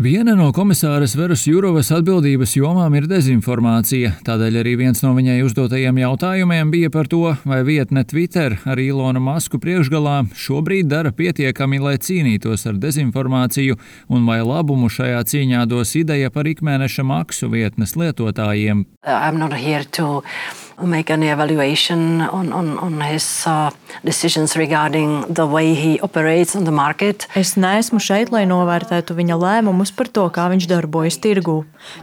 Viena no komisāras Veras Jurovas atbildības jomām ir dezinformācija, tādēļ arī viens no viņai uzdotajiem jautājumiem bija par to, vai vietne Twitter ar Ilona Masku priekšgalā šobrīd dara pietiekami, lai cīnītos ar dezinformāciju, un vai labumu šajā cīņā dos ideja par ikmēneša maksu vietnes lietotājiem. Make any evaluation on, on, on his uh, decisions regarding the way he operates on the market. Es neesmu šeit, lai novērtētu viņa lēmumus par to, kā viņš darbojas tirgū.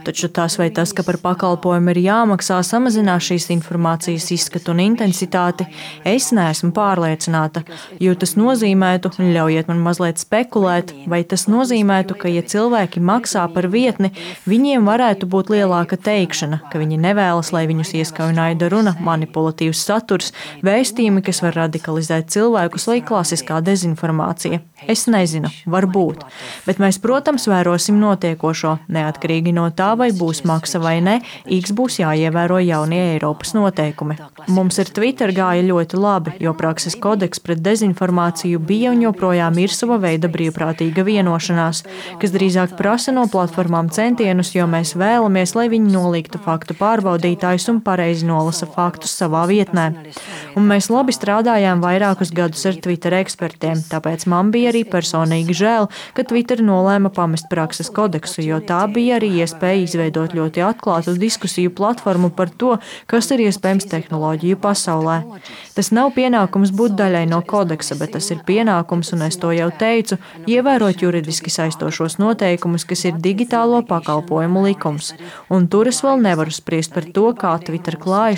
Taču tas vai tas, ka par pakalpojumu ir jāmaksā, samazinās šīs informācijas izskatu un intensitāti, es neesmu pārliecināta, jo tas nozīmētu, un ļaujiet man mazliet spekulēt, vai tas nozīmētu, ka, ja cilvēki maksā par vietni, viņiem varētu būt lielāka teikšana, ka viņi nevēlas, lai viņus ieskauj naida runa, manipulatīvs saturs, vēstījumi, kas var radikalizēt cilvēkus, vai klasiskā dezinformācija. Es nezinu, varbūt, bet mēs, protams, vērosim notiekošo. Neatkarīgi no tā, vai būs maksa vai nē, X būs jāievēro jaunie Eiropas noteikumi. Mums ar Twitter gāja ļoti labi, jo prakses kodeks pret dezinformāciju bija un joprojām ir sava veida brīvprātīga vienošanās, kas drīzāk prasa no platformām centienus, jo mēs vēlamies, lai viņi noliktu faktu pārbaudītājus un pareizi nolasa nolasa faktus savā vietnē. Un mēs labi strādājām vairākus gadus ar Twitter ekspertiem, tāpēc man bija arī personīgi žēl, ka Twitter nolēma pamest prakses kodeksu, jo tā bija arī iespēja izveidot ļoti atklātu diskusiju platformu par to, kas ir iespējams tehnoloģiju pasaulē. Tas nav pienākums būt daļai no kodeksa, bet tas ir pienākums, un es to jau teicu, ievērot juridiski saistošos noteikumus, kas ir digitālo pakalpojumu likums. Un tur es vēl nevaru spriest par to, kā Twitter klājas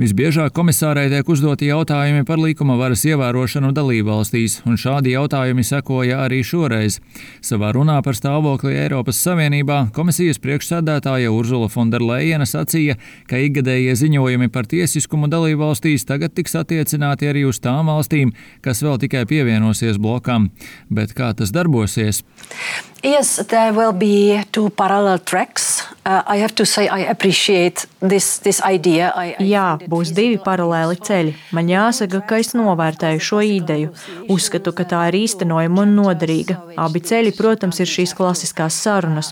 Visbiežāk komisārai tiek uzdoti jautājumi par likuma varas ievērošanu dalībvalstīs, un šādi jautājumi sekoja arī šoreiz. Savā runā par stāvokli Eiropas Savienībā komisijas priekšsēdētāja Urzula Fonderleina sacīja, ka ikgadējie ziņojumi par tiesiskumu dalībvalstīs tagad tiks attiecināti arī uz tām valstīm, kas vēl tikai pievienosies blokam. Bet kā tas darbosies? Yes, there will be two parallel tracks. Uh, I have to say I appreciate this, this idea. I, I Jā, būs divi paralēli ceļi. Man jāsaka, ka es novērtēju šo ideju. Uzskatu, ka tā ir īstenojama un noderīga. Abi ceļi, protams, ir šīs klasiskās sarunas.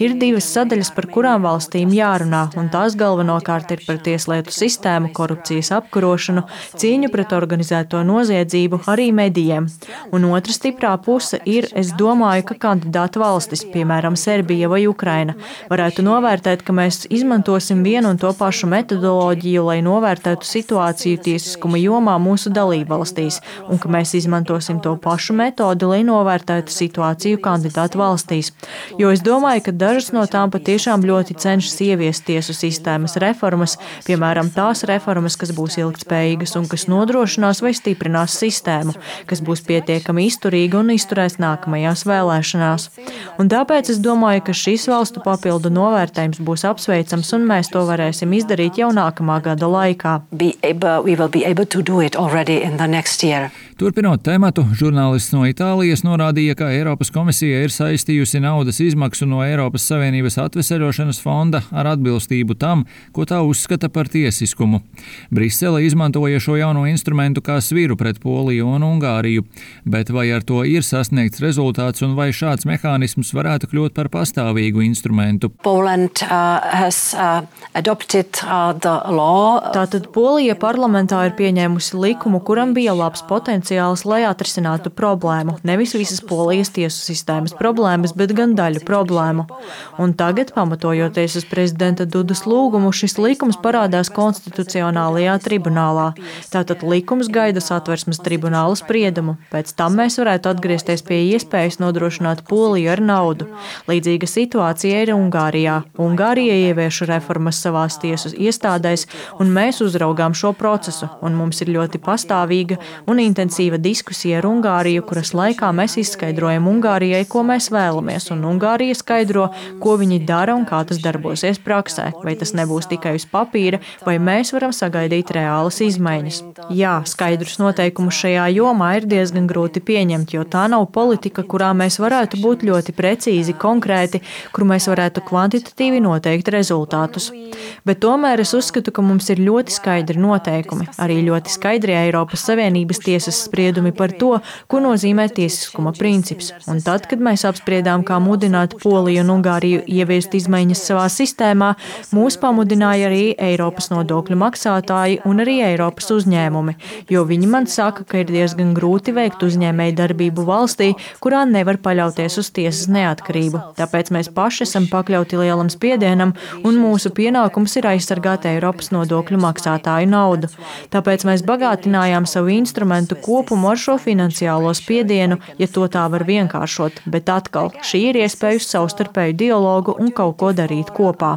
Ir divas sadaļas, par kurām valstīm jārunā, un tās galvenokārt ir par tieslietu sistēmu, korupcijas apkarošanu, cīņu pret organizēto noziedzību, arī medijiem. Un otra stiprā puse ir, es domāju, ka kandidātu valstis, piemēram, Serbija vai Ukraina, varētu novērtēt, ka mēs izmantosim vienu un to pašu metodoloģiju, lai novērtētu situāciju tiesiskuma jomā mūsu dalībvalstīs, un ka mēs izmantosim to pašu metodi, lai novērtētu situāciju kandidātu valstīs. Jo es domāju, ka dažas no tām patiešām ļoti cenšas ieviest tiesu sistēmas reformas, piemēram, tās reformas, kas būs ilgtspējīgas un kas nodrošinās vai stiprinās sistēmu, kas būs pietiekami izturīga un izturēs nākamajās vēlēšanās. Un tāpēc es domāju, ka šis valstu papildu novērtējums būs apsveicams, un mēs to varēsim izdarīt jau nākamā gada laikā. Turpinot tematu, žurnālists no Itālijas norādīja, ka Eiropas komisija ir saistījusi naudas izmaksu no Eiropas Savienības atveseļošanas fonda ar atbilstību tam, ko tā uzskata par tiesiskumu. Brisele izmantoja šo jauno instrumentu kā sviru pret Poliju un Ungāriju, bet vai ar to ir sasniegts rezultāts un vai šāds mehānisms varētu kļūt par pastāvīgu instrumentu? Poland, uh, has, uh, adopted, uh, Tātad Polija parlamentā ir pieņēmusi likumu, kuram bija labs potenciāls, lai atrisinātu problēmu. Nevis visas polijas tiesu sistēmas problēmas, bet gan daļu problēmu. Un tagad, pamatojoties uz prezidenta Dudas lūgumu, šis likums parādās konstitucionālajā tribunālā. Tātad likums gaida satversmes tribunāla spriedumu. Pēc tam mēs varētu atgriezties pie iespējas nodrošināt Poliju ar naudu. Līdzīga situācija ir Ungārijā. Ungārija ievieš reformas savās tiesu iestādēs, un mēs uzraugām šo procesu, un mums ir ļoti pastāvīga un intensīva diskusija ar Ungāriju, kuras laikā mēs izskaidrojam Ungārijai, ko mēs vēlamies, un Ungārija skaidro, ko viņi dara un kā tas darbosies praksē. Vai tas nebūs tikai uz papīra, vai mēs varam sagaidīt reālas izmaiņas. Jā, skaidrus noteikumus šajā jomā ir diezgan grūti pieņemt, jo tā nav politika, kurā mēs varētu būt ļoti precīzi, konkrēti, kur mēs varētu kvantitatīvi noteikt rezultātus. Bet tomēr es uzskatu, ka mums ir ļoti skaidri noteikumi, arī ļoti skaidri Eiropas Savienības tiesas spriedumi par to, ko nozīmē tiesiskuma princips. Un tad, kad mēs apspriedām, kā mudināt Poliju un Ungāriju ieviest izmaiņas savā sistēmā, mūs pamudināja arī Eiropas nodokļu maksātāji un arī Eiropas uzņēmumi, jo viņi man saka, ka ir diezgan grūti veikt uzņēmēju darbību valstī, kurā nevar paļauties uz tiesas neatkarību. Tāpēc mēs paši esam pakļauti lielam spiedienam, un mūsu pienākums ir aizsargāt Eiropas nodokļu maksātāju naudu. Tāpēc mēs bagātinājām savu instrumentu kopumu ar šo finansiālo spiedienu, ja to tā var vienkāršot. Bet atkal, šī ir iespēja uz savstarpēju dialogu un kaut ko darīt kopā.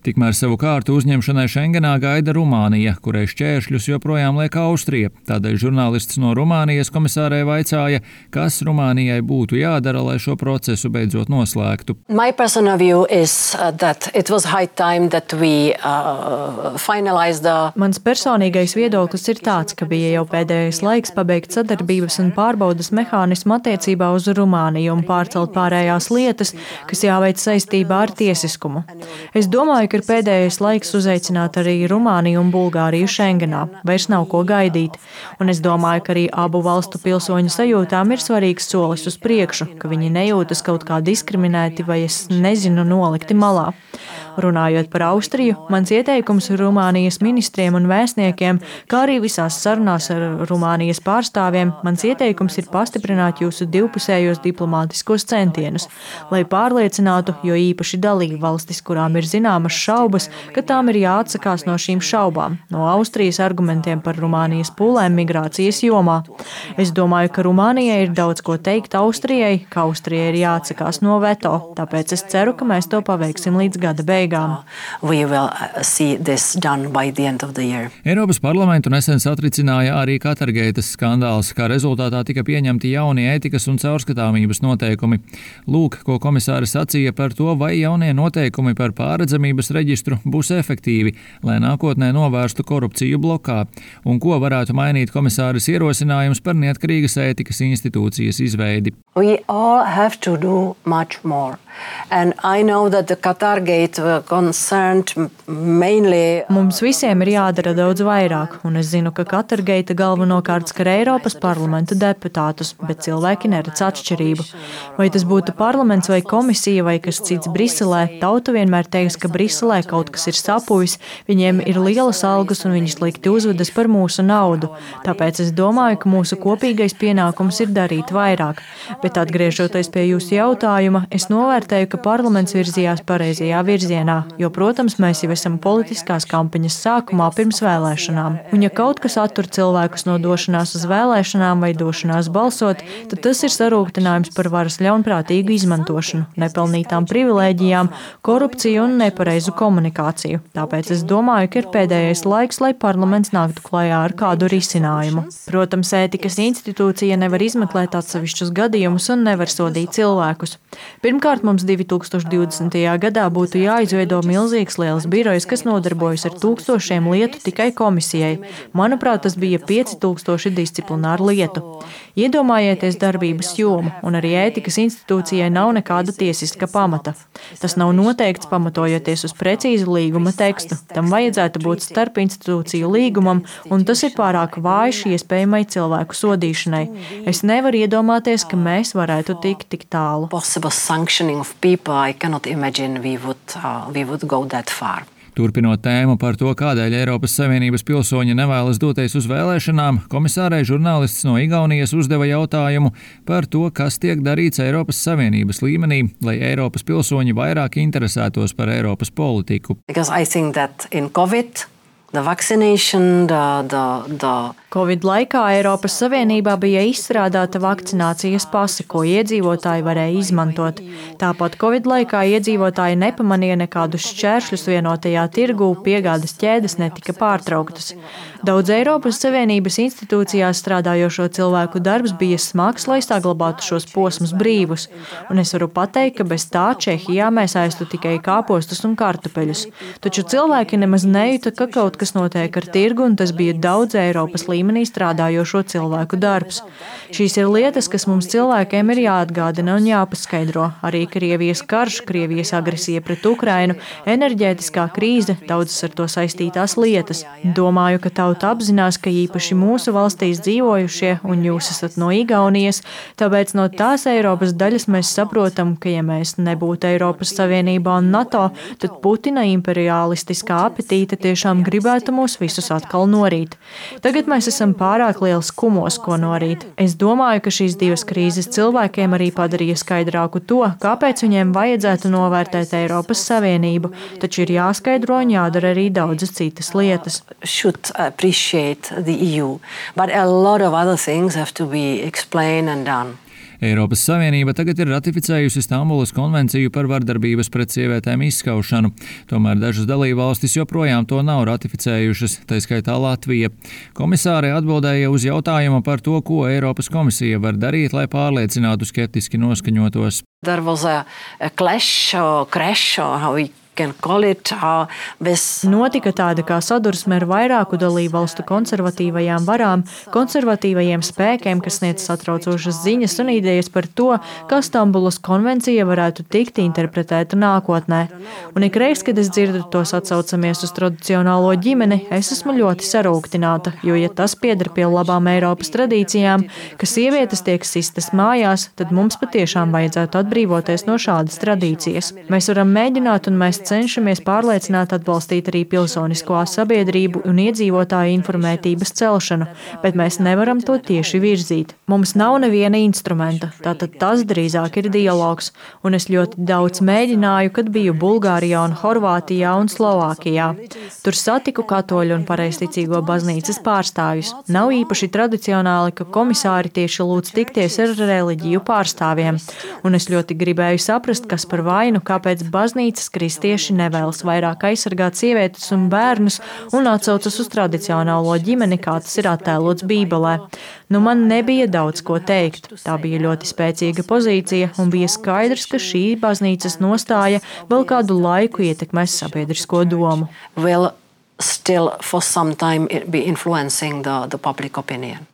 Tikmēr savu kārtu uzņemšanai Schengenā gaida Rumānija, kurai šķēršļus joprojām liek Austrija. Tādēļ žurnālists no Rumānijas komisārē vaicāja, kas Rumānijai būtu jādara, lai šo procesu beidzot noslēgtu. My personal view is uh, that it was high time that we uh, the. Mans personīgais viedoklis ir tāds, ka bija jau pēdējais laiks pabeigt sadarbības un pārbaudas mehānismu attiecībā uz Rumāniju un pārcelt pārējās lietas, kas jāveic saistībā ar tiesiskumu. Es domāju, ka ir pēdējais laiks uzaicināt arī Rumāniju un Bulgāriju Schengenā. Vairs nav ko gaidīt. Un es domāju, ka arī abu valstu pilsoņu sajūtām ir svarīgs solis uz priekšu, ka viņi nejūtas kaut kā diskriminēti vai es nezinu nolikti malā. Runājot par Austriju, mans ieteikums Rumānijas ministriem un vēstniekiem, kā arī visās sarunās ar Rumānijas pārstāvjiem, mans ieteikums ir pastiprināt jūsu divpusējos diplomātiskos centienus, lai pārliecinātu, jo īpaši dalību valstis, kurām ir zināmas šaubas, ka tām ir jāatsakās no šīm šaubām, no Austrijas argumentiem par Rumānijas pūlēm migrācijas jomā. Es domāju, ka Rumānijai ir daudz ko teikt Austrijai, ka Austrijai ir jāatsakās no veto, tāpēc es ceru, ka mēs to paveiksim līdz gada beigām. Uh, Eiropas parlamentu nesen satricināja arī Katargeitas skandāls, kā rezultātā tika pieņemti jaunie ētikas un caurskatāmības noteikumi. Lūk, ko komisāri sacīja par to, vai jaunie noteikumi par pārredzamības reģistru būs efektīvi, lai nākotnē novērstu korupciju blokā, un ko varētu mainīt komisāras ierosinājums par neatkarīgas ētikas institūcijas izveidi. We all have to do much more. And I know that the Qatar gate concerned mainly. Mums visiem ir jādara daudz vairāk, un es zinu, ka Qatar gate galvenokārt skar Eiropas parlamenta deputātus, bet cilvēki neredz atšķirību. Vai tas būtu parlaments vai komisija vai kas cits Briselē, tauta vienmēr teiks, ka Briselē kaut kas ir sapuvis, viņiem ir lielas algas un viņi slikti uzvedas par mūsu naudu. Tāpēc es domāju, ka mūsu kopīgais pienākums ir darīt vairāk. Bet atgriežoties pie jūsu jautājuma, es novērtēju, novērtēju, ka parlaments virzījās pareizajā virzienā, jo, protams, mēs jau esam politiskās kampaņas sākumā pirms vēlēšanām. Un, ja kaut kas attur cilvēkus no došanās uz vēlēšanām vai došanās balsot, tad tas ir sarūktinājums par varas ļaunprātīgu izmantošanu, nepelnītām privilēģijām, korupciju un nepareizu komunikāciju. Tāpēc es domāju, ka ir pēdējais laiks, lai parlaments nāktu klajā ar kādu risinājumu. Protams, ētikas institūcija nevar izmeklēt atsevišķus gadījumus un nevar sodīt cilvēkus. Pirmkārt, mums 2020. gadā būtu jāizveido milzīgs liels birojs, kas nodarbojas ar tūkstošiem lietu tikai komisijai. Manuprāt, tas bija 5000 disciplināru lietu. Iedomājieties darbības jomu, un arī ētikas institūcijai nav nekāda tiesiska pamata. Tas nav noteikts pamatojoties uz precīzu līguma tekstu. Tam vajadzētu būt starp institūciju līgumam, un tas ir pārāk vājš iespējamai cilvēku sodīšanai. Es nevaru iedomāties, ka mēs varētu tikt tik tālu of people, I cannot imagine we would, uh, we would go that far. Turpinot tēmu par to, kādēļ Eiropas Savienības pilsoņi nevēlas doties uz vēlēšanām, komisārai žurnālists no Igaunijas uzdeva jautājumu par to, kas tiek darīts Eiropas Savienības līmenī, lai Eiropas pilsoņi vairāk interesētos par Eiropas politiku. COVID, the vaccination, the, the, the Covid laikā Eiropas Savienībā bija izstrādāta vakcinācijas pase, ko iedzīvotāji varēja izmantot. Tāpat Covid laikā iedzīvotāji nepamanīja nekādus šķēršļus vienotajā tirgū, piegādes ķēdes netika pārtrauktas. Daudz Eiropas Savienības institūcijās strādājošo cilvēku darbs bija smags, lai saglabātu šos posmus brīvus, un es varu pateikt, ka bez tā Čehijā mēs aiztu tikai kāpostus un kartupeļus. Taču cilvēki nemaz nejuta, ka kaut kas notiek ar tirgu, un tas bija daudz Eiropas līmenī strādājošo cilvēku darbs. Šīs ir lietas, kas mums cilvēkiem ir jāatgādina un jāpaskaidro. Arī Krievijas karš, Krievijas agresija pret Ukrainu, enerģētiskā krīze, daudzas ar to saistītās lietas. Domāju, ka tauta apzinās, ka īpaši mūsu valstīs dzīvojušie, un jūs esat no Igaunijas, tāpēc no tās Eiropas daļas mēs saprotam, ka ja mēs nebūtu Eiropas Savienībā un NATO, tad Putina imperialistiskā apetīte tiešām gribētu mūs visus atkal norīt. Tagad mēs esam pārāk liels kumos, ko norīt. Es domāju, ka šīs divas krīzes cilvēkiem arī padarīja skaidrāku to, kāpēc viņiem vajadzētu novērtēt Eiropas Savienību, taču ir jāskaidro un jādara arī daudzas citas lietas. Appreciate the EU, but a lot of other things have to be explained and done. Eiropas Savienība tagad ir ratificējusi Stambulas konvenciju par vardarbības pret sievietēm izskaušanu, tomēr dažas dalībvalstis joprojām to nav ratificējušas, tā skaitā Latvija. Komisāre atbildēja uz jautājumu par to, ko Eiropas komisija var darīt, lai pārliecinātu skeptiski noskaņotos. There was a, a clash or crash or how we Notika tāda kā sadursme ar vairāku dalību valstu konservatīvajām varām, konservatīvajiem spēkiem, kas sniedz satraucošas ziņas un idejas par to, kā Stambulas konvencija varētu tikt interpretēta nākotnē. Un ikreiz, kad es dzirdu tos atsaucamies uz tradicionālo ģimeni, es esmu ļoti sarūktināta, jo, ja tas pieder pie labām Eiropas tradīcijām, ka sievietes tiek sistas mājās, tad mums patiešām vajadzētu atbrīvoties no šādas tradīcijas. Mēs varam mēģināt un mēs cenšamies pārliecināt, atbalstīt arī pilsonisko sabiedrību un iedzīvotāju informētības celšanu, bet mēs nevaram to tieši virzīt. Mums nav neviena instrumenta, tātad tas drīzāk ir dialogs, un es ļoti daudz mēģināju, kad biju Bulgārijā un Horvātijā un Slovākijā. Tur satiku katoļu un pareizticīgo baznīcas pārstāvjus. Nav īpaši tradicionāli, ka komisāri tieši lūdz tikties ar reliģiju pārstāvjiem, un es ļoti gribēju saprast, kas par vainu, kāpēc baznīcas kristieši tieši nevēlas vairāk aizsargāt sievietes un bērnus un atsaucas uz tradicionālo ģimeni, kā tas ir attēlots Bībelē. Nu, man nebija daudz ko teikt. Tā bija ļoti spēcīga pozīcija un bija skaidrs, ka šī baznīcas nostāja vēl kādu laiku ietekmēs sabiedrisko domu. Well, still for some time be influencing the, the public opinion.